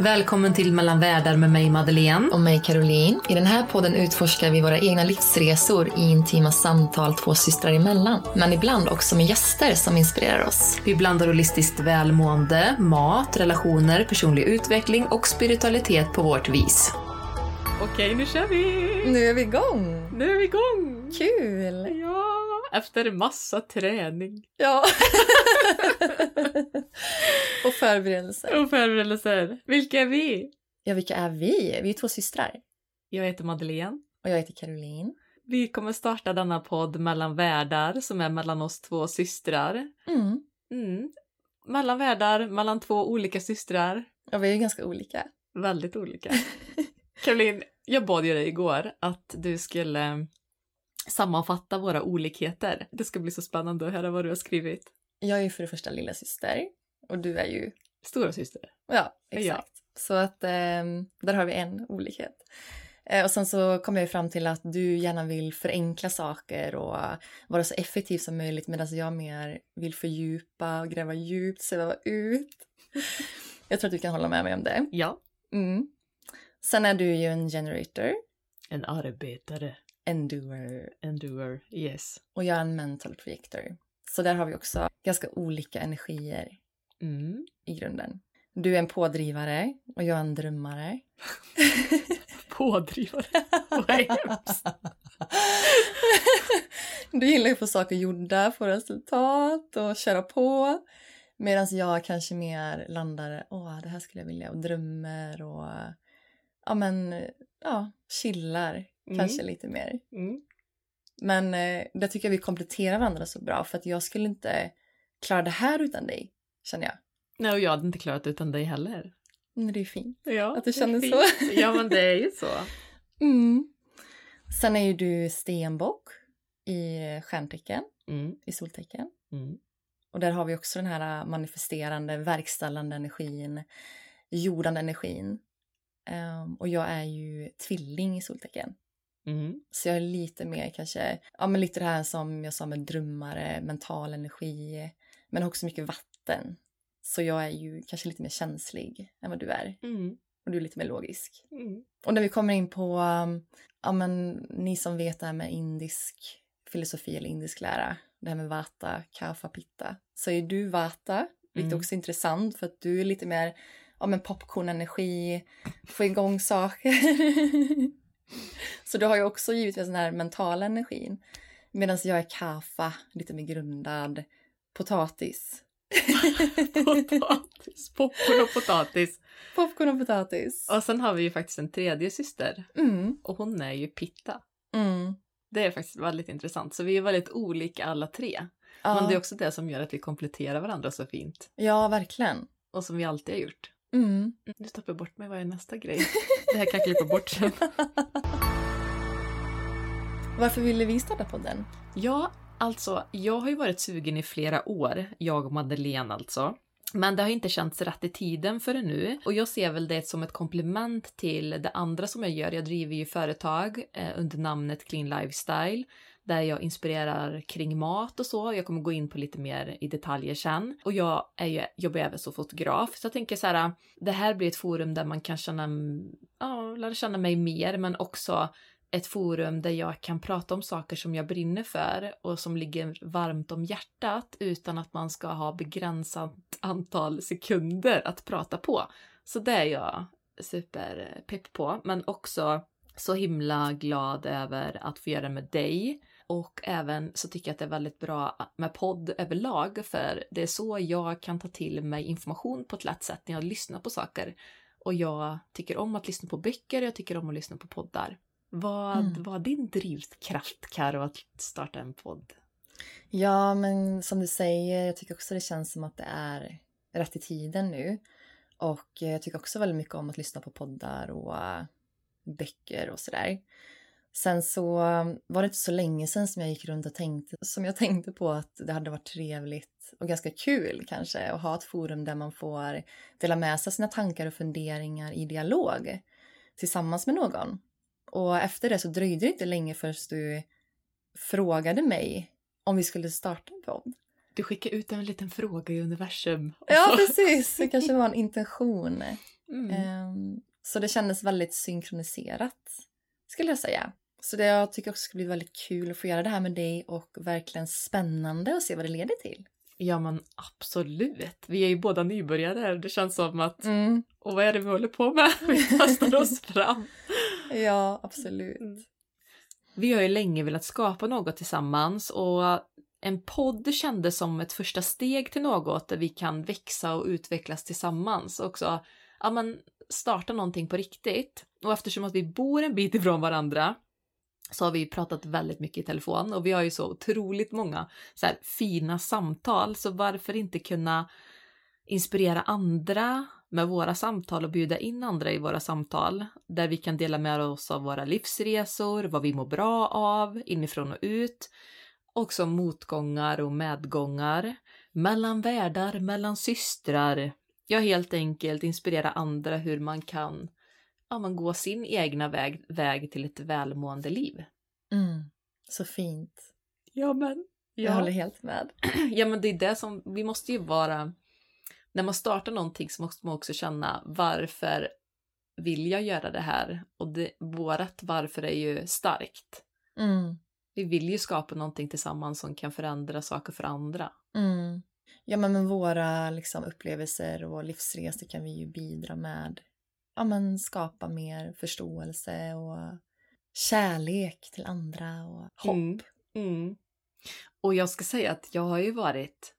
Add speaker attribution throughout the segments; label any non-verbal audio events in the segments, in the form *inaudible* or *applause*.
Speaker 1: Välkommen till Mellan världar med mig Madeleine.
Speaker 2: och mig Caroline. I den här podden utforskar vi våra egna livsresor i intima samtal två systrar emellan. Men ibland också med gäster som inspirerar oss.
Speaker 1: Vi blandar holistiskt välmående, mat, relationer, personlig utveckling och spiritualitet på vårt vis. Okej, nu kör vi!
Speaker 2: Nu är vi igång!
Speaker 1: Nu är vi igång!
Speaker 2: Kul!
Speaker 1: Ja, efter massa träning
Speaker 2: Ja. *laughs* och förberedelser.
Speaker 1: och förberedelser. Vilka är vi?
Speaker 2: Ja, vilka är vi? Vi är två systrar.
Speaker 1: Jag heter Madeleine.
Speaker 2: Och jag heter Caroline.
Speaker 1: Vi kommer starta denna podd Mellan världar som är mellan oss två systrar.
Speaker 2: Mm.
Speaker 1: Mm. Mellan världar, mellan två olika systrar.
Speaker 2: Och vi är ju ganska olika.
Speaker 1: Väldigt olika. *laughs* Caroline, jag bad ju dig igår att du skulle sammanfatta våra olikheter. Det ska bli så spännande att höra vad du har skrivit.
Speaker 2: Jag är ju för det första lilla syster och du är ju...
Speaker 1: Stora syster.
Speaker 2: Ja, exakt. Så att ehm, där har vi en olikhet. Eh, och sen så kom jag ju fram till att du gärna vill förenkla saker och vara så effektiv som möjligt medan jag mer vill fördjupa och gräva djupt, sväva ut. *laughs* Jag tror att du kan hålla med mig om det.
Speaker 1: Ja.
Speaker 2: Mm. Sen är du ju en generator,
Speaker 1: En arbetare.
Speaker 2: En doer
Speaker 1: En doer. Yes.
Speaker 2: och jag är en mental projector. Så där har vi också ganska olika energier
Speaker 1: Mm.
Speaker 2: i grunden. Du är en pådrivare och jag är en drömmare. *laughs*
Speaker 1: Pådrivare. Vad hemskt. *laughs*
Speaker 2: du gillar ju att få saker gjorda, få resultat och köra på. Medan jag kanske mer landar, åh det här skulle jag vilja och drömmer och ja men ja, chillar
Speaker 1: Mm.
Speaker 2: kanske lite mer.
Speaker 1: Mm.
Speaker 2: Men eh, där tycker jag vi kompletterar varandra så bra för att jag skulle inte klara det här utan dig, känner jag.
Speaker 1: Nej, och jag hade inte klarat utan dig heller.
Speaker 2: Men det är fint.
Speaker 1: Ja,
Speaker 2: Att du
Speaker 1: det
Speaker 2: känner så.
Speaker 1: Ja, men det är ju så. *laughs*
Speaker 2: Mm. Sen är ju du stenbock i stjärntecken,
Speaker 1: Mm.
Speaker 2: i soltecken.
Speaker 1: Mm.
Speaker 2: Och där har vi också den här manifesterande, verkställande energin, jordande energin. Ehm, och jag är ju tvilling i soltecken.
Speaker 1: Mm.
Speaker 2: Så jag är lite mer kanske, ja men lite det här som jag sa med drömmare, mental energi, men också mycket vatten. Så jag är ju kanske lite mer känslig än vad du är.
Speaker 1: Mm.
Speaker 2: Och du är lite mer logisk.
Speaker 1: Mm.
Speaker 2: Och när vi kommer in på, um, ja men ni som vet det här med indisk filosofi eller indisk lära, det här med vata, kapha, pitta, så är du vata, vilket
Speaker 1: Mm.
Speaker 2: också är intressant för att du är lite mer, ja men popcornenergi, få igång saker. *laughs* så du har ju också givetvis den här mentala energin. Medan jag är kapha, lite mer grundad, potatis. *laughs*
Speaker 1: Potatis. Popcorn och potatis.
Speaker 2: Popcorn och potatis.
Speaker 1: Och sen har vi ju faktiskt en tredje syster.
Speaker 2: Mm,
Speaker 1: Och hon är ju Pitta.
Speaker 2: mm.
Speaker 1: Det är faktiskt väldigt intressant. Så vi är väldigt olika alla tre.
Speaker 2: Ja,
Speaker 1: Men det är också det som gör att vi kompletterar varandra så fint.
Speaker 2: ja, verkligen.
Speaker 1: Och som vi alltid har gjort.
Speaker 2: Mm.
Speaker 1: Nu tappar bort mig. Vad är nästa grej? *laughs* Det här kan jag klippa bort sen. *laughs*
Speaker 2: Varför ville vi starta podden?
Speaker 1: Ja, alltså, jag har ju varit sugen i flera år. Jag och Madeleine alltså. Men det har inte känts rätt i tiden förrän nu. Och jag ser väl det som ett komplement till det andra som jag gör. Jag driver ju företag eh, under namnet Clean Lifestyle. Där jag inspirerar kring mat och så. Jag kommer gå in på lite mer i detaljer sen. Och jag är ju, jobbar även som fotograf. Så jag tänker så här, det här blir ett forum där man kan känna, ja, lära känna mig mer. Men också ett forum där jag kan prata om saker som jag brinner för och som ligger varmt om hjärtat utan att man ska ha begränsat antal sekunder att prata på. Så det är jag superpepp på, men också så himla glad över att få göra det med dig. Och även så tycker jag att det är väldigt bra med podd överlag, för det är så jag kan ta till mig information på ett lätt sätt när jag lyssnar på saker. Och jag tycker om att lyssna på böcker, jag tycker om att lyssna på poddar. Vad
Speaker 2: Mm.
Speaker 1: var din drivkraft, Karo, att starta en podd?
Speaker 2: Ja, men som du säger, jag tycker också det känns som att det är rätt i tiden nu. Och eh, jag tycker också väldigt mycket om att lyssna på poddar och uh, böcker och sådär. Sen så var det inte så länge sedan som jag gick runt och tänkte, som jag tänkte på att det hade varit trevligt och ganska kul kanske att ha ett forum där man får dela med sig sina tankar och funderingar i dialog tillsammans med någon. Och efter det så dröjde det inte länge förrän du frågade mig om vi skulle starta en podd.
Speaker 1: Du skickar ut en liten fråga i universum.
Speaker 2: Ja, precis. Det kanske var en *laughs* intention.
Speaker 1: Mm.
Speaker 2: Um, så det kändes väldigt synkroniserat, skulle jag säga. Så det jag tycker också ska bli väldigt kul att få göra det här med dig och verkligen spännande att se vad det leder till.
Speaker 1: Ja men absolut. Vi är ju båda nybörjare. Det känns som att,
Speaker 2: Mm.
Speaker 1: och vad är det vi håller på med? *laughs* Vi testar oss *laughs* fram.
Speaker 2: Ja, absolut.
Speaker 1: Mm. Vi har ju länge velat skapa något tillsammans och en podd kändes som ett första steg till något där vi kan växa och utvecklas tillsammans. Också ja, men starta någonting på riktigt. Och eftersom att vi bor en bit ifrån varandra så har vi pratat väldigt mycket i telefon och vi har ju så otroligt många så här, fina samtal så varför inte kunna inspirera andra med våra samtal och bjuda in andra i våra samtal där vi kan dela med oss av våra livsresor, vad vi mår bra av, inifrån och ut, också motgångar och medgångar, mellan världar, mellan systrar. Ja, helt enkelt inspirera andra hur man kan ja, man gå sin egna väg, väg till ett välmående liv.
Speaker 2: Mm. Så fint.
Speaker 1: Ja, men.
Speaker 2: Jag håller helt med. *clears throat*
Speaker 1: Ja, men det är det som vi måste ju vara. När man startar någonting så måste man också känna varför vill jag göra det här? Och det, vårat varför är ju starkt.
Speaker 2: Mm.
Speaker 1: Vi vill ju skapa någonting tillsammans som kan förändra saker för andra.
Speaker 2: Mm. Ja, men med våra liksom, upplevelser och livsresor kan vi ju bidra med ja, men skapa mer förståelse och kärlek till andra och hopp.
Speaker 1: Mm. Mm. Och jag ska säga att jag har ju varit,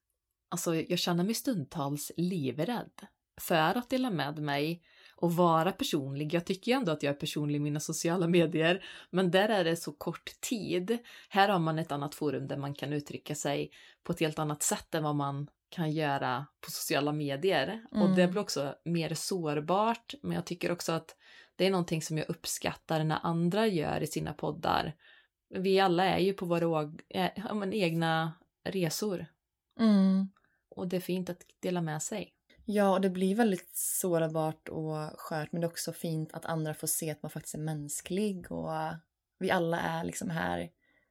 Speaker 1: alltså jag känner mig stundtals livrädd för att dela med mig och vara personlig. Jag tycker ju ändå att jag är personlig i mina sociala medier, men där är det så kort tid. Här har man ett annat forum där man kan uttrycka sig på ett helt annat sätt än vad man kan göra på sociala medier. Och det
Speaker 2: Mm.
Speaker 1: blir också mer sårbart, men jag tycker också att det är någonting som jag uppskattar när andra gör i sina poddar. Vi alla är ju på våra eh, ja, men, egna resor
Speaker 2: Mm.
Speaker 1: och det är fint att dela med sig.
Speaker 2: Ja, och det blir väldigt sårbart och skört men det är också fint att andra får se att man faktiskt är mänsklig och vi alla är liksom här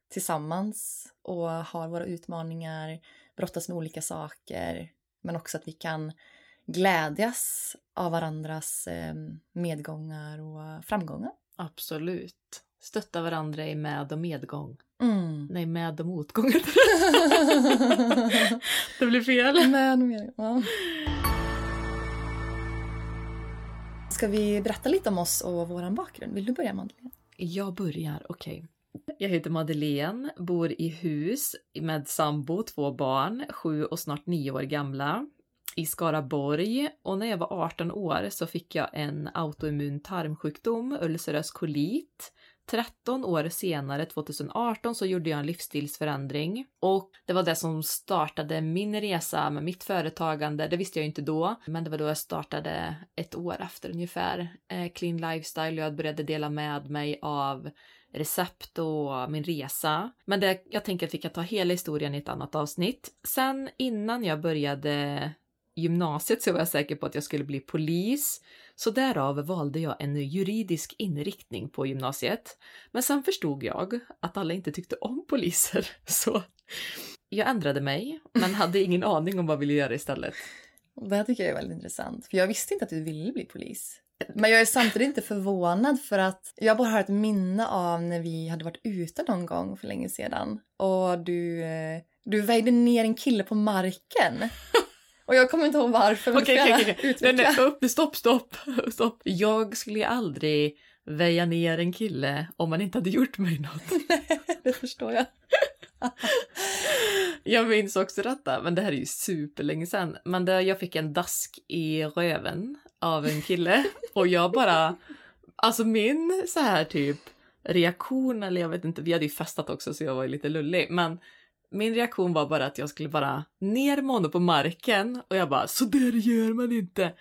Speaker 2: tillsammans och har våra utmaningar, brottas med olika saker men också att vi kan glädjas av varandras eh, medgångar och framgångar.
Speaker 1: Absolut. Stötta varandra i med och medgång.
Speaker 2: Mm.
Speaker 1: Nej, med och motgång. *laughs* det blir fel.
Speaker 2: Men, men, ja. Ska vi berätta lite om oss och vår bakgrund? Vill du börja Madeleine?
Speaker 1: Jag börjar, okej. Jag heter Madeleine, bor i hus med sambo, två barn, sju och snart nio år gamla, i Skaraborg. Och när jag var 18 år så fick jag en autoimmun tarmsjukdom, ulcerös kolit. 13 år senare, 2018, så gjorde jag en livsstilsförändring. Och det var det som startade min resa med mitt företagande. Det visste jag inte då, men det var då jag startade ett år efter ungefär. Eh, Clean lifestyle och jag började dela med mig av recept och min resa. Men det, jag tänker att vi kan ta hela historien i ett annat avsnitt. Sen innan jag började gymnasiet så var jag säker på att jag skulle bli polis. Så därav valde jag en juridisk inriktning på gymnasiet. Men sen förstod jag att alla inte tyckte om poliser, *laughs* så jag ändrade mig, men hade ingen aning om vad jag ville göra istället.
Speaker 2: Det här tycker jag är väldigt intressant, för jag visste inte att du ville bli polis. Men jag är samtidigt inte förvånad för att jag bara har ett minne av när vi hade varit ute någon gång för länge sedan och du, eh, du vägde ner en kille på marken. *laughs* Och jag kommer inte ihåg varför, men
Speaker 1: Okej, okej, okej. Nej, nej, upp, stopp, stopp, stopp. Jag skulle aldrig väja ner en kille om man inte hade gjort mig något. *laughs*
Speaker 2: det förstår jag. *laughs*
Speaker 1: Jag minns också detta, men det här är ju superlänge sedan. Men det, jag fick en dask i röven av en kille och jag bara, alltså min så här typ reaktion, eller jag vet inte, vi hade ju festat också så jag var ju lite lullig, men Min reaktion var bara att jag skulle bara ner med honom på marken och jag bara så där gör man inte.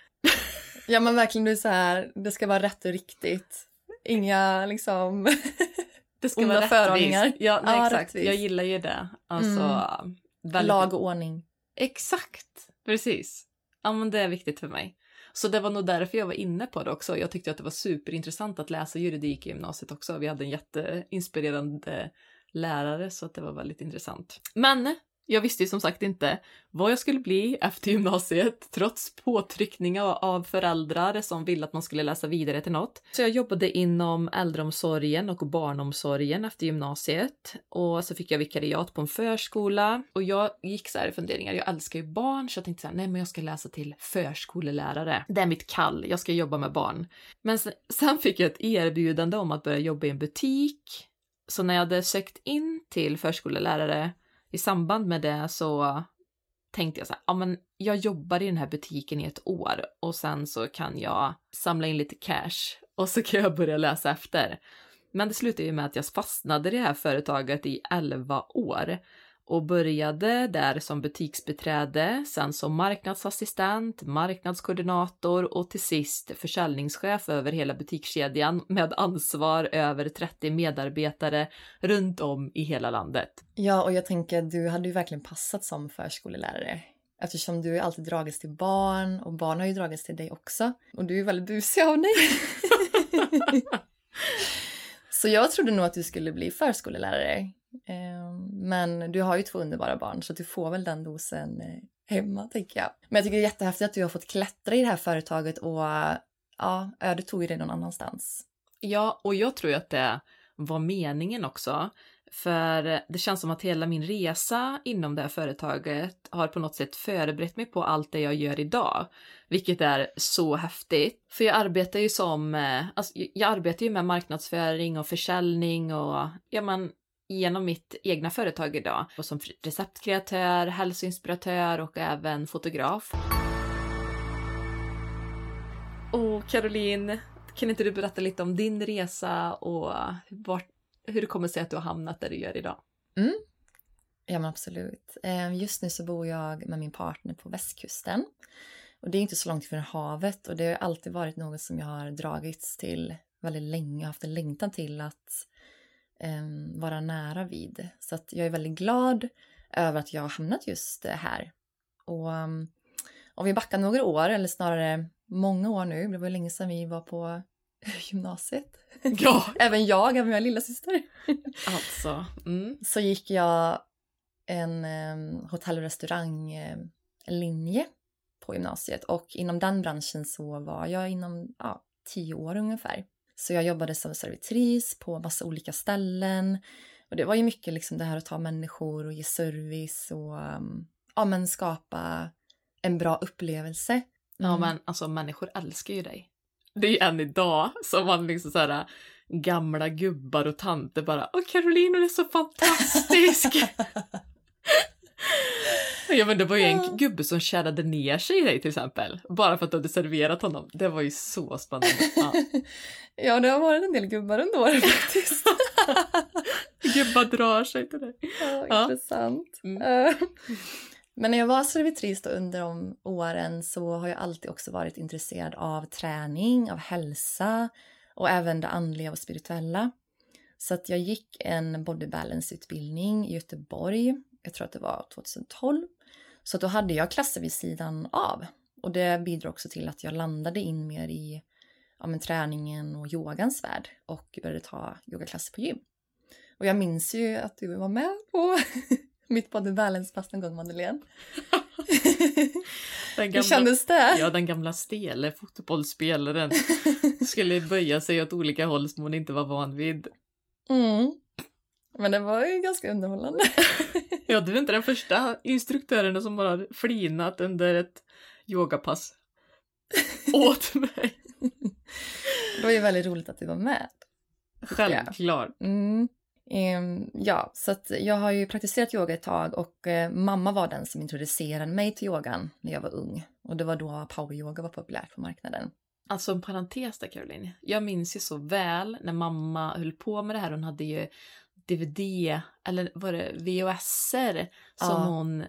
Speaker 2: Ja men verkligen du är så här, det ska vara rätt och riktigt. Inga liksom
Speaker 1: Det ska vara
Speaker 2: förordningar.
Speaker 1: Ja, nej,
Speaker 2: Ja,
Speaker 1: exakt.
Speaker 2: rättvist.
Speaker 1: Jag gillar ju det. Alltså,
Speaker 2: Mm.
Speaker 1: väldigt...
Speaker 2: lag och ordning.
Speaker 1: Exakt, precis. Ja, men det är viktigt för mig. Så det var nog därför jag var inne på det också. Jag tyckte att det var superintressant att läsa juridik i gymnasiet också. Vi hade en jätteinspirerande lärare så att det var väldigt intressant. Men jag visste ju som sagt inte vad jag skulle bli efter gymnasiet trots påtryckningar av föräldrar som ville att man skulle läsa vidare till något. Så jag jobbade inom äldreomsorgen och barnomsorgen efter gymnasiet och så fick jag vikariat på en förskola och jag gick så här i funderingar. Jag älskar ju barn så jag tänkte så här, nej men jag ska läsa till förskolelärare. Det är mitt kall, jag ska jobba med barn. Men sen, sen fick jag ett erbjudande om att börja jobba i en butik. Så när jag hade sökt in till förskolelärare i samband med det så tänkte jag så här, ja men jag jobbar i den här butiken i ett år och sen så kan jag samla in lite cash och så kan jag börja läsa efter. Men det slutade ju med att jag fastnade i det här företaget i 11 år och började där som butiksbeträde, sen som marknadsassistent, marknadskoordinator och till sist försäljningschef över hela butikskedjan med ansvar över 30 medarbetare runt om i hela landet.
Speaker 2: Ja, och jag tänker att du hade ju verkligen passat som förskolelärare. Eftersom du alltid dragits till barn och barn har ju dragits till dig också. Och du är väldigt busig av dig. *laughs* *laughs* Så jag trodde nog att du skulle bli förskolelärare. Ehm, men du har ju två underbara barn så du får väl den dosen eh, hemma tänker jag. Men jag tycker det är jättehäftigt att du har fått klättra i det här företaget och ja, ödet tog ju dig någon annanstans.
Speaker 1: Ja, och jag tror ju att det var meningen också. För det känns som att hela min resa inom det här företaget har på något sätt förberett mig på allt det jag gör idag. Vilket är så häftigt. För jag arbetar ju som, eh, alltså, jag arbetar ju med marknadsföring och försäljning och ja men genom mitt egna företag idag. Och som receptkreatör, hälsoinspiratör och även fotograf. Och Caroline, kan inte du berätta lite om din resa och vart, hur det kommer sig att du har hamnat där du gör idag? Mm.
Speaker 2: Ja men absolut. Ehm, just nu så bor jag med min partner på västkusten. Och det är inte så långt från havet och det har alltid varit något som jag har dragits till väldigt länge och haft en längtan till att em, vara nära vid. Så att jag är väldigt glad över att jag har hamnat just eh, här. Och um, om vi backar några år, eller snarare många år nu, det var ju länge sedan vi var på *laughs* gymnasiet.
Speaker 1: Ja, *laughs*
Speaker 2: Även jag, även min lilla syster. *laughs*
Speaker 1: alltså. Mm.
Speaker 2: så gick jag en um, hotell och restauranglinje på gymnasiet och inom den branschen så var jag inom ja, tio år ungefär. Så jag jobbade som servitris på massa olika ställen och det var ju mycket liksom det här att ta människor och ge service och um, ja, men skapa en bra upplevelse.
Speaker 1: Ja
Speaker 2: Mm.
Speaker 1: men alltså människor älskar ju dig. Det är ju än idag som man liksom såhär gamla gubbar och tanter bara Åh Caroline hon är så fantastisk! *laughs* *laughs* *laughs* ja men det var ju en gubbe som kärrade ner sig i dig till exempel. Bara för att du hade serverat honom. Det var ju så spännande. Ja. *laughs*
Speaker 2: Ja, det har varit en del gubbar under åren faktiskt. *laughs*
Speaker 1: Gubbar drar sig till dig.
Speaker 2: Ja,
Speaker 1: Ja.
Speaker 2: intressant.
Speaker 1: Mm.
Speaker 2: Eh, Men när jag var servitris under de åren så har jag alltid också varit intresserad av träning, av hälsa och även det andliga och spirituella. Så att jag gick en body balance-utbildning i Göteborg, jag tror att det var 2012. Så då hade jag klasser vid sidan av. Och det bidrog också till att jag landade in mer i ja, men, träningen och yogans värld och började ta yogaklasser på gym. Och jag minns ju att du var med på *laughs* mitt body balance-pass någon gång, Madeleine.
Speaker 1: Den
Speaker 2: Hur kändes det?
Speaker 1: Ja, den gamla stele fotbollsspelaren skulle böja sig åt olika håll som hon inte var van vid.
Speaker 2: Mm. Men det var ju ganska underhållande. *laughs*
Speaker 1: Ja, du är inte den första instruktören som har flinat under ett yogapass *laughs* åt mig.
Speaker 2: Det var ju väldigt roligt att du var med.
Speaker 1: Självklart.
Speaker 2: Mm. Ehm, ja, så att jag har ju praktiserat yoga ett tag och eh, mamma var den som introducerade mig till yogan när jag var ung. Och det var då poweryoga var populärt på marknaden.
Speaker 1: Alltså en parentes där Caroline. Jag minns ju så väl när mamma höll på med det här. Hon hade ju DVD eller var det VHSer som
Speaker 2: Ja.
Speaker 1: hon,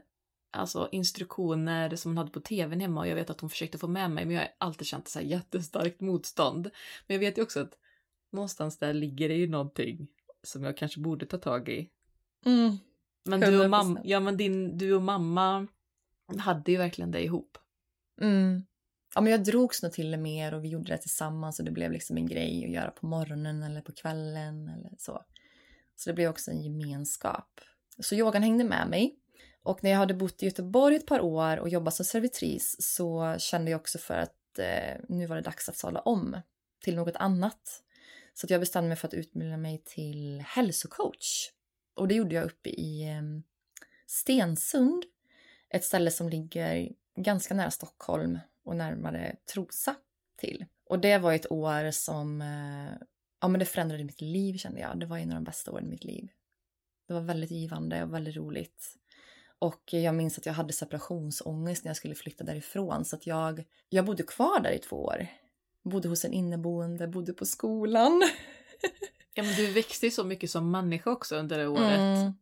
Speaker 1: alltså instruktioner som hon hade på tvn hemma och jag vet att hon försökte få med mig men jag har alltid känt så här jättestarkt motstånd. Men jag vet ju också att någonstans där ligger det ju någonting som jag kanske borde ta tag i.
Speaker 2: Mm.
Speaker 1: Men du och
Speaker 2: 100%.
Speaker 1: mamma, ja men din, du och mamma hade ju verkligen det ihop.
Speaker 2: Mm. Ja, men jag drogs nog till mer och vi gjorde det tillsammans och det blev liksom en grej att göra på morgonen eller på kvällen eller så. Så det blev också en gemenskap. Så yogan hängde med mig. Och när jag hade bott i Göteborg ett par år och jobbat som servitris så kände jag också för att eh, nu var det dags att sadla om till något annat. Så att jag bestämde mig för att utbilda mig till hälsocoach. Och det gjorde jag uppe i eh, Stensund, ett ställe som ligger ganska nära Stockholm och närmare Trosa till. Och det var ett år som eh, ja, men det förändrade mitt liv kände jag. Det var en av de bästa åren i mitt liv. Det var väldigt givande och väldigt roligt. Och jag minns att jag hade separationsångest när jag skulle flytta därifrån så att jag, jag bodde kvar där i två år. Bodde hos en inneboende, bodde på skolan. *laughs*
Speaker 1: Ja men du växte ju så mycket som människa också under det året
Speaker 2: Mm.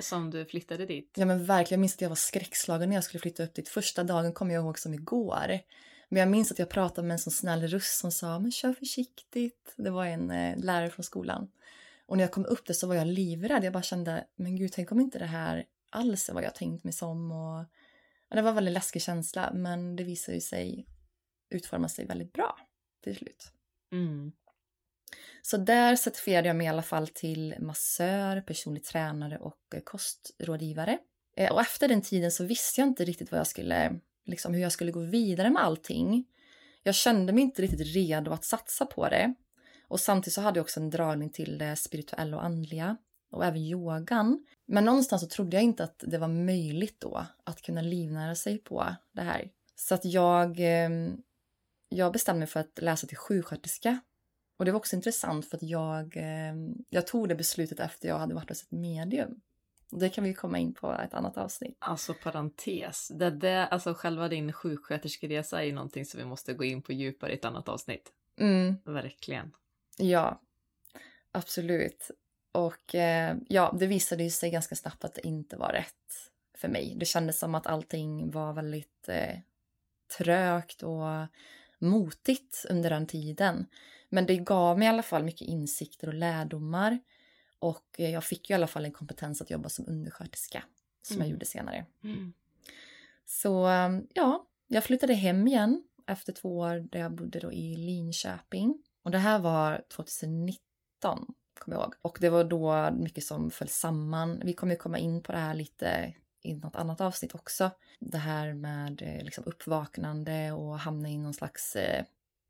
Speaker 1: som du flyttade dit.
Speaker 2: Ja men verkligen, jag minns att jag var skräckslagen när jag skulle flytta upp dit. Första dagen kommer jag ihåg som igår. Men jag minns att jag pratade med en sån snäll röst som sa men kör försiktigt. Det var en eh, lärare från skolan. Och när jag kom upp där så var jag livrädd. Jag bara kände, men gud tänk om inte det här alls är vad jag tänkt mig som. Och... Ja, det var en väldigt läskig känsla men det visade ju sig utforma sig väldigt bra till slut.
Speaker 1: Mm.
Speaker 2: Så där certifierade jag mig i alla fall till massör, personlig tränare och kostrådgivare. Eh, Och efter den tiden så visste jag inte riktigt vad jag skulle, liksom hur jag skulle gå vidare med allting. Jag kände mig inte riktigt redo att satsa på det. Och samtidigt så hade jag också en dragning till det spirituella och andliga och även yogan. Men någonstans så trodde jag inte att det var möjligt då att kunna livnära sig på det här. Så att jag, ehm, jag bestämde mig för att läsa till sjuksköterska och det var också intressant för att jag, ehm, jag tog det beslutet efter jag hade varit hos ett medium. Det kan vi komma in på ett annat avsnitt.
Speaker 1: Alltså parentes, det, det, alltså själva din sjuksköterskeresa är ju någonting som vi måste gå in på djupare i ett annat avsnitt.
Speaker 2: Mm,
Speaker 1: Verkligen.
Speaker 2: ja, absolut. Och eh, ja, det visade ju sig ganska snabbt att det inte var rätt för mig. Det kändes som att allting var väldigt eh, trögt och motigt under den tiden. Men det gav mig i alla fall mycket insikter och lärdomar. Och eh, jag fick ju i alla fall en kompetens att jobba som undersköterska. Som jag
Speaker 1: Mm.
Speaker 2: gjorde senare.
Speaker 1: Mm.
Speaker 2: Så um, ja, jag flyttade hem igen efter två år där jag bodde då i Linköping. Och det här var 2019, kommer jag ihåg. Och det var då mycket som föll samman. Vi kommer ju komma in på det här lite i något annat avsnitt också. Det här med eh, liksom uppvaknande och hamna i någon slags eh,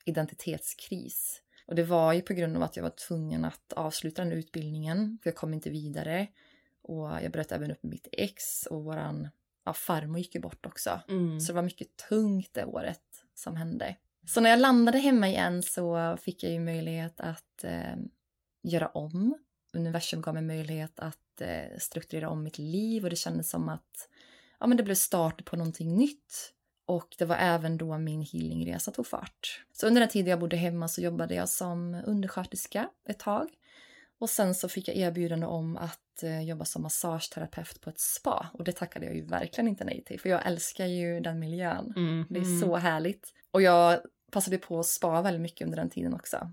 Speaker 2: identitetskris. Och det var ju på grund av att jag var tvungen att avsluta den utbildningen, för jag kom inte vidare. Och jag bröt även upp med mitt ex och våran ja, farmor gick ju bort också.
Speaker 1: Mm.
Speaker 2: Så det var mycket tungt det året som hände. Så när jag landade hemma igen så fick jag ju möjlighet att eh, göra om. Universum gav mig möjlighet att eh, strukturera om mitt liv och det kändes som att ja, men det blev start på någonting nytt. Och det var även då min healingresa tog fart. Så under den tiden jag bodde hemma så jobbade jag som undersköterska ett tag. Och sen så fick jag erbjudande om att eh, jobba som massageterapeut på ett spa. Och det tackade jag ju verkligen inte nej till, för jag älskar ju den miljön.
Speaker 1: Mm.
Speaker 2: Det är
Speaker 1: Mm.
Speaker 2: så härligt. Och jag passade på att spa väldigt mycket under den tiden också.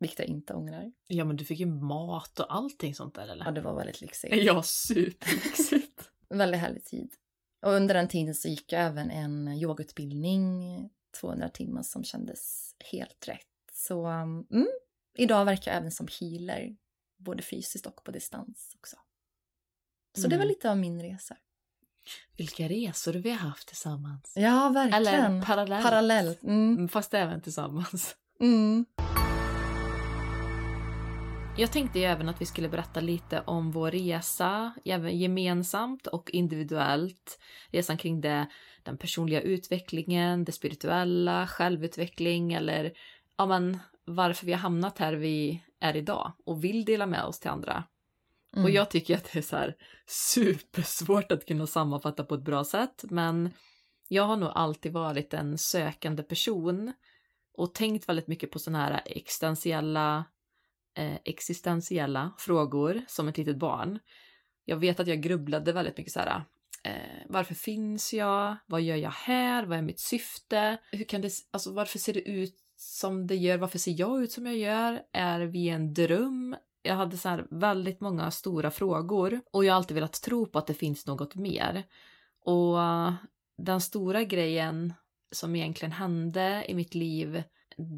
Speaker 2: Vilket jag inte ångrar.
Speaker 1: Ja men du fick ju mat och allting sånt där eller?
Speaker 2: Ja, det var väldigt lyxigt.
Speaker 1: Ja, superlyxigt. *laughs*
Speaker 2: Väldigt härlig tid. Och under den tiden så gick jag även en yogautbildning, 200 timmar som kändes helt rätt. Så mm, idag verkar jag även som healer, både fysiskt och på distans också. Så det var
Speaker 1: Mm.
Speaker 2: lite av min resa.
Speaker 1: Vilka resor vi har haft tillsammans.
Speaker 2: Ja, verkligen.
Speaker 1: Eller parallellt.
Speaker 2: Parallellt. Mm.
Speaker 1: Mm, Fast även tillsammans.
Speaker 2: Mm.
Speaker 1: Jag tänkte ju även att vi skulle berätta lite om vår resa, även gemensamt och individuellt. Resan kring det, den personliga utvecklingen, det spirituella, självutveckling eller ja, men, varför vi har hamnat här vi är idag och vill dela med oss till andra.
Speaker 2: Mm.
Speaker 1: Och jag tycker att det är så här supersvårt att kunna sammanfatta på ett bra sätt, men jag har nog alltid varit en sökande person och tänkt väldigt mycket på sådana här existentiella eh, existentiella frågor som ett litet barn. Jag vet att jag grubblade väldigt mycket så här. Eh, varför finns jag? Vad gör jag här? Vad är mitt syfte? Hur kan det, alltså varför ser det ut som det gör? Varför ser jag ut som jag gör? Är vi en dröm? Jag hade så här väldigt många stora frågor och jag har alltid velat tro på att det finns något mer. Och den stora grejen som egentligen hände i mitt liv,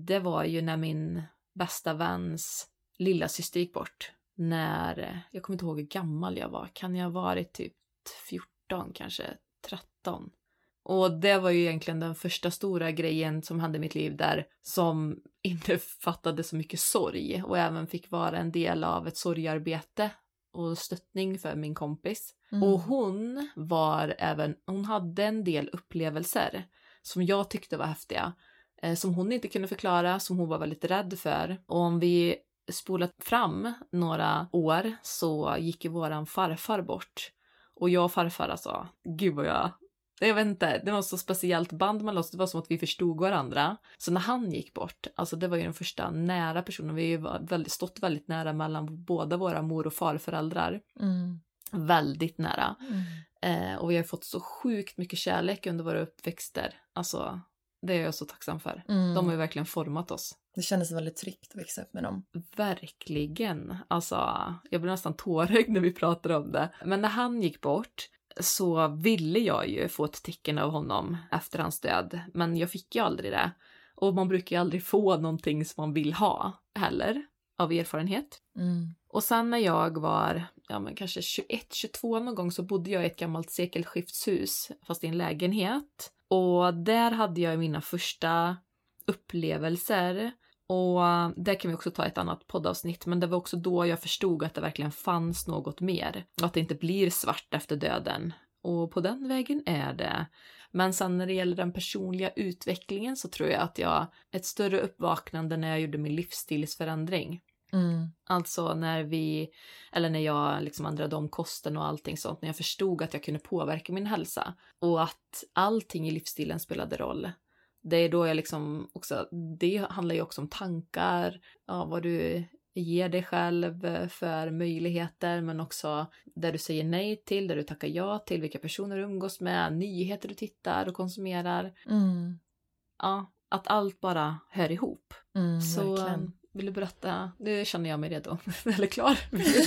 Speaker 1: det var ju när min bästa väns lilla syster gick bort. När, jag kommer inte ihåg hur gammal jag var, kan jag ha varit typ 14 kanske, 13. Och det var ju egentligen den första stora grejen som hände i mitt liv där som *laughs* innefattade så mycket sorg och även fick vara en del av ett sorgarbete och stöttning för min kompis.
Speaker 2: Mm.
Speaker 1: Och hon var även, hon hade en del upplevelser som jag tyckte var häftiga, eh, som hon inte kunde förklara, som hon var väldigt rädd för. Och om vi spolat fram några år så gick ju våran farfar bort. Och jag och farfar alltså, gud vad jag jag vet inte, det var så speciellt band mellan oss, det var som att vi förstod varandra. Så när han gick bort, alltså det var ju den första nära personen, vi har ju väldigt, stått väldigt nära mellan båda våra mor och farföräldrar.
Speaker 2: Mm.
Speaker 1: Väldigt nära.
Speaker 2: Mm.
Speaker 1: Eh, och vi har fått så sjukt mycket kärlek under våra uppväxter. Alltså, det är jag så tacksam för.
Speaker 2: Mm.
Speaker 1: De har ju verkligen format oss.
Speaker 2: Det kändes väldigt tryggt att växa upp med dem.
Speaker 1: Verkligen. Alltså, jag blir nästan tårögd när vi pratar om det. Men när han gick bort så ville jag ju få ett tecken av honom efter hans död, men jag fick ju aldrig det. Och man brukar ju aldrig få någonting som man vill ha heller, av erfarenhet.
Speaker 2: Mm.
Speaker 1: Och sen när jag var, ja men kanske 21-22 någon gång så bodde jag i ett gammalt sekelskiftshus, fast i en lägenhet. Och där hade jag mina första upplevelser. Och där kan vi också ta ett annat poddavsnitt, men det var också då jag förstod att det verkligen fanns något mer. Och att det inte blir svart efter döden. Och på den vägen är det. Men sen när det gäller den personliga utvecklingen så tror jag att jag, ett större uppvaknande när jag gjorde min livsstilsförändring.
Speaker 2: Mm.
Speaker 1: Alltså när vi, eller när jag liksom ändrade om kosten och allting sånt, när jag förstod att jag kunde påverka min hälsa och att allting i livsstilen spelade roll. Det är då jag liksom också, det handlar ju också om tankar, ja, vad du ger dig själv för möjligheter, men också där du säger nej till, där du tackar ja till, vilka personer du umgås med, nyheter du tittar och konsumerar.
Speaker 2: Mm.
Speaker 1: Ja, att allt bara hör ihop.
Speaker 2: Mm,
Speaker 1: Så
Speaker 2: verkligen.
Speaker 1: vill du berätta? Nu känner jag mig redo. *laughs* Eller klar. *laughs* Vill du,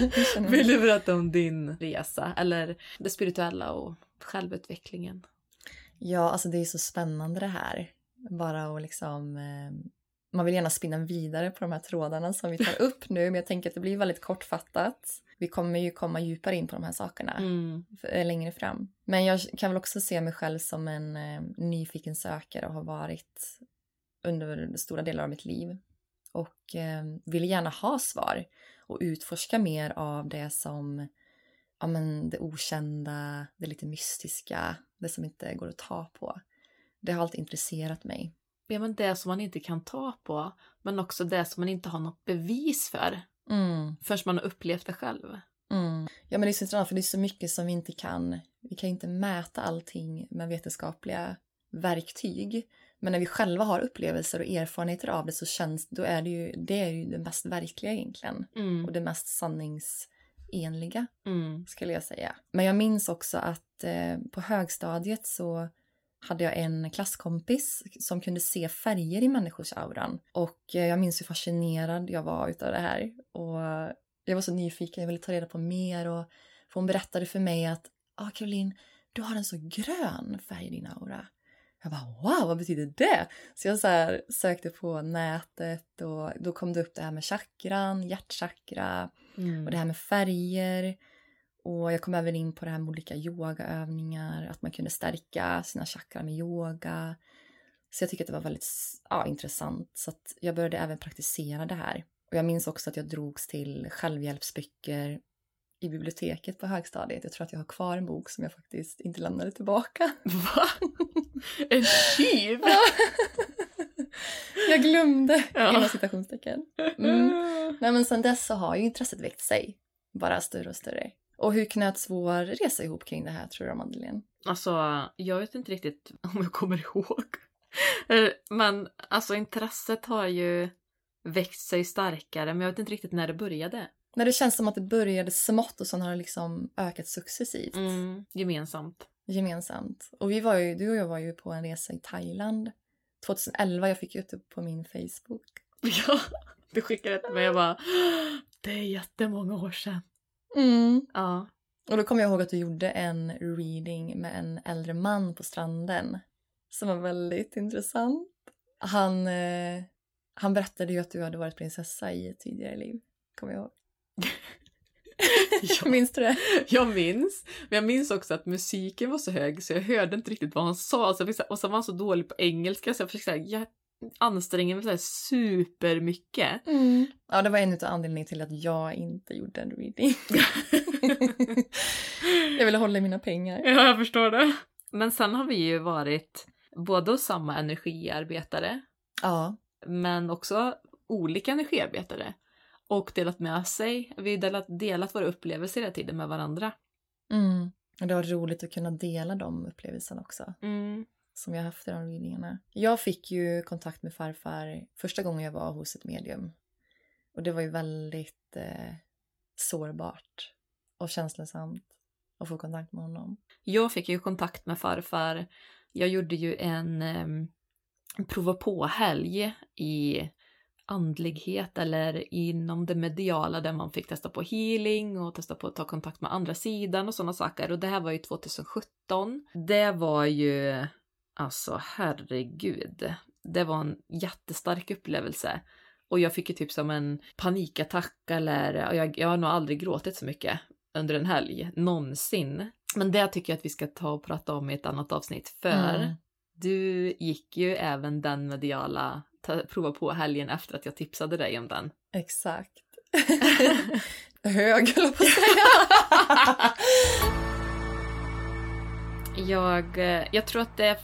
Speaker 1: berätta? vill du berätta om din resa? Eller det spirituella och självutvecklingen?
Speaker 2: Ja, alltså det är så spännande det här. Bara att liksom... Eh, man vill gärna spinna vidare på de här trådarna som vi tar *laughs* upp nu, men jag tänker att det blir väldigt kortfattat. Vi kommer ju komma djupare in på de här sakerna
Speaker 1: Mm.
Speaker 2: eh, längre fram. Men jag kan väl också se mig själv som en eh, nyfiken sökare och har varit under stora delar av mitt liv. Och eh, vill gärna ha svar och utforska mer av det som ja, men det okända, det lite mystiska, det som inte går att ta på. Det har alltid intresserat mig.
Speaker 1: Ja, men det som man inte kan ta på, men också det som man inte har något bevis för
Speaker 2: Mm.
Speaker 1: förrän man har upplevt det själv.
Speaker 2: Mm. Ja men det är så intressant för det är så mycket som vi inte kan. Vi kan inte mäta allting med vetenskapliga verktyg. Men när vi själva har upplevelser och erfarenheter av det så känns då är det ju det, är ju det mest verkliga egentligen.
Speaker 1: Mm.
Speaker 2: Och det mest sanningsenliga
Speaker 1: Mm.
Speaker 2: skulle jag säga. Men jag minns också att eh, på högstadiet så hade jag en klasskompis som kunde se färger i människors auran. Och eh, jag minns hur fascinerad jag var utav det här. Och jag var så nyfiken, jag ville ta reda på mer. Och för hon berättade för mig att ah, Caroline, du har en så grön färg i din aura. Jag bara wow, vad betyder det? Så jag så här, sökte på nätet och då kom det upp det här med chakran, hjärtchakra,
Speaker 1: Mm.
Speaker 2: och det här med färger. Och jag kom även in på det här med olika yogaövningar, att man kunde stärka sina chakran med yoga. Så jag tycker att det var väldigt ja, intressant. Så jag började även praktisera det här. Och jag minns också att jag drogs till självhjälpsböcker i biblioteket på högstadiet. Jag tror att jag har kvar en bok som jag faktiskt inte lämnade tillbaka.
Speaker 1: Va? En tjuv? *laughs* *laughs*
Speaker 2: jag glömde,
Speaker 1: Ja.
Speaker 2: inom citationstecken. Mm. Nej men sen dess så har ju intresset växt sig. Bara större och större. Och hur knöts vår resa ihop kring det här tror du Madeleine?
Speaker 1: Alltså, jag vet inte riktigt *laughs* om jag kommer ihåg. Eh, Men alltså intresset har ju växt sig starkare, men jag vet inte riktigt när det började.
Speaker 2: När det känns som att det började smått och sen har det liksom ökat successivt.
Speaker 1: Mm, gemensamt.
Speaker 2: Gemensamt. Och vi var ju, du och jag var ju på en resa i Thailand 2011. Jag fick ut det på min Facebook. *laughs*
Speaker 1: Ja, du skickade det till mig och bara Det är jättemånga år sedan.
Speaker 2: Mm.
Speaker 1: Ja.
Speaker 2: Och då kommer jag ihåg att du gjorde en reading med en äldre man på stranden. Som var väldigt intressant. Han, eh, han berättade ju att du hade varit prinsessa i ett tidigare liv. Kommer jag ihåg. *laughs*
Speaker 1: ja. *laughs*
Speaker 2: Minns du det?
Speaker 1: Jag minns, men jag minns också att musiken var så hög så jag hörde inte riktigt vad han sa. Så jag fick, så här- och så var han så dålig på engelska så jag fick så här, jag anstränger mig så här supermycket.
Speaker 2: Ja, det var en av anledningarna till att jag inte gjorde en reading. *laughs* jag ville hålla i mina pengar.
Speaker 1: Ja, jag förstår det. Men sen har vi ju varit både hos samma energiarbetare,
Speaker 2: Ja,
Speaker 1: men också olika energiarbetare. Och delat med sig. Vi har delat, delat våra upplevelser hela tiden med varandra.
Speaker 2: mm. och det var roligt att kunna dela de upplevelserna också.
Speaker 1: Mm.
Speaker 2: som jag haft i de readingarna. Jag fick ju kontakt med farfar första gången jag var hos ett medium. Och det var ju väldigt eh, sårbart och känslosamt att få kontakt med honom.
Speaker 1: Jag fick ju kontakt med farfar. Jag gjorde ju en um, prova på-helg i andlighet eller inom det mediala där man fick testa på healing och testa på att ta kontakt med andra sidan och sådana saker. Och det här var ju 2017. Det var ju, alltså herregud, det var en jättestark upplevelse. Och jag fick ju typ som en panikattack eller jag, jag har nog aldrig gråtit så mycket under en helg, någonsin. Men det tycker jag att vi ska ta och prata om i ett annat avsnitt för
Speaker 2: Mm.
Speaker 1: du gick ju även den mediala ta, prova på helgen efter att jag tipsade dig om den.
Speaker 2: Exakt. *laughs* Hög, höll jag på att säga. *laughs*
Speaker 1: Jag, eh, jag tror att det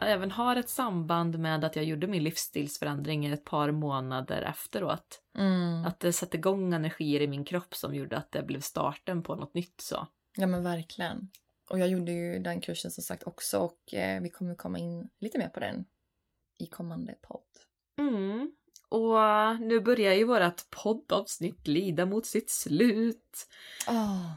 Speaker 1: även har ett samband med att jag gjorde min livsstilsförändring ett par månader efteråt.
Speaker 2: mm.
Speaker 1: Att det satte igång energier i min kropp som gjorde att det blev starten på något nytt så.
Speaker 2: Ja men verkligen. Och jag gjorde ju den kursen som sagt också och eh, vi kommer komma in lite mer på den i kommande podd.
Speaker 1: Mm. Och nu börjar ju vårt poddavsnitt lida mot sitt slut.
Speaker 2: Oh,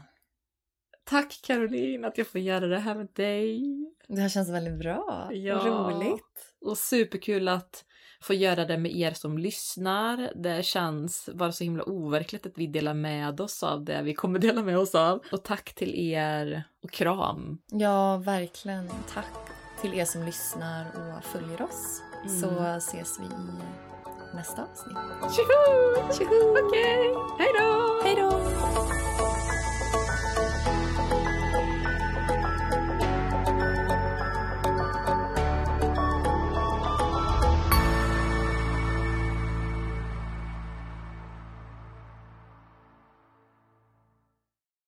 Speaker 1: Tack Caroline att jag får göra det här med dig.
Speaker 2: det här känns väldigt bra.
Speaker 1: Ja.
Speaker 2: Roligt.
Speaker 1: Och superkul att få göra det med er som lyssnar. Det känns bara så himla overkligt att vi delar med oss av det vi kommer dela med oss av. Och tack till er och kram.
Speaker 2: Ja, verkligen. Tack till er som lyssnar och följer oss. Så ses vi i nästa avsnitt.
Speaker 1: Tjoho! Okej, hej då!
Speaker 2: Hej då!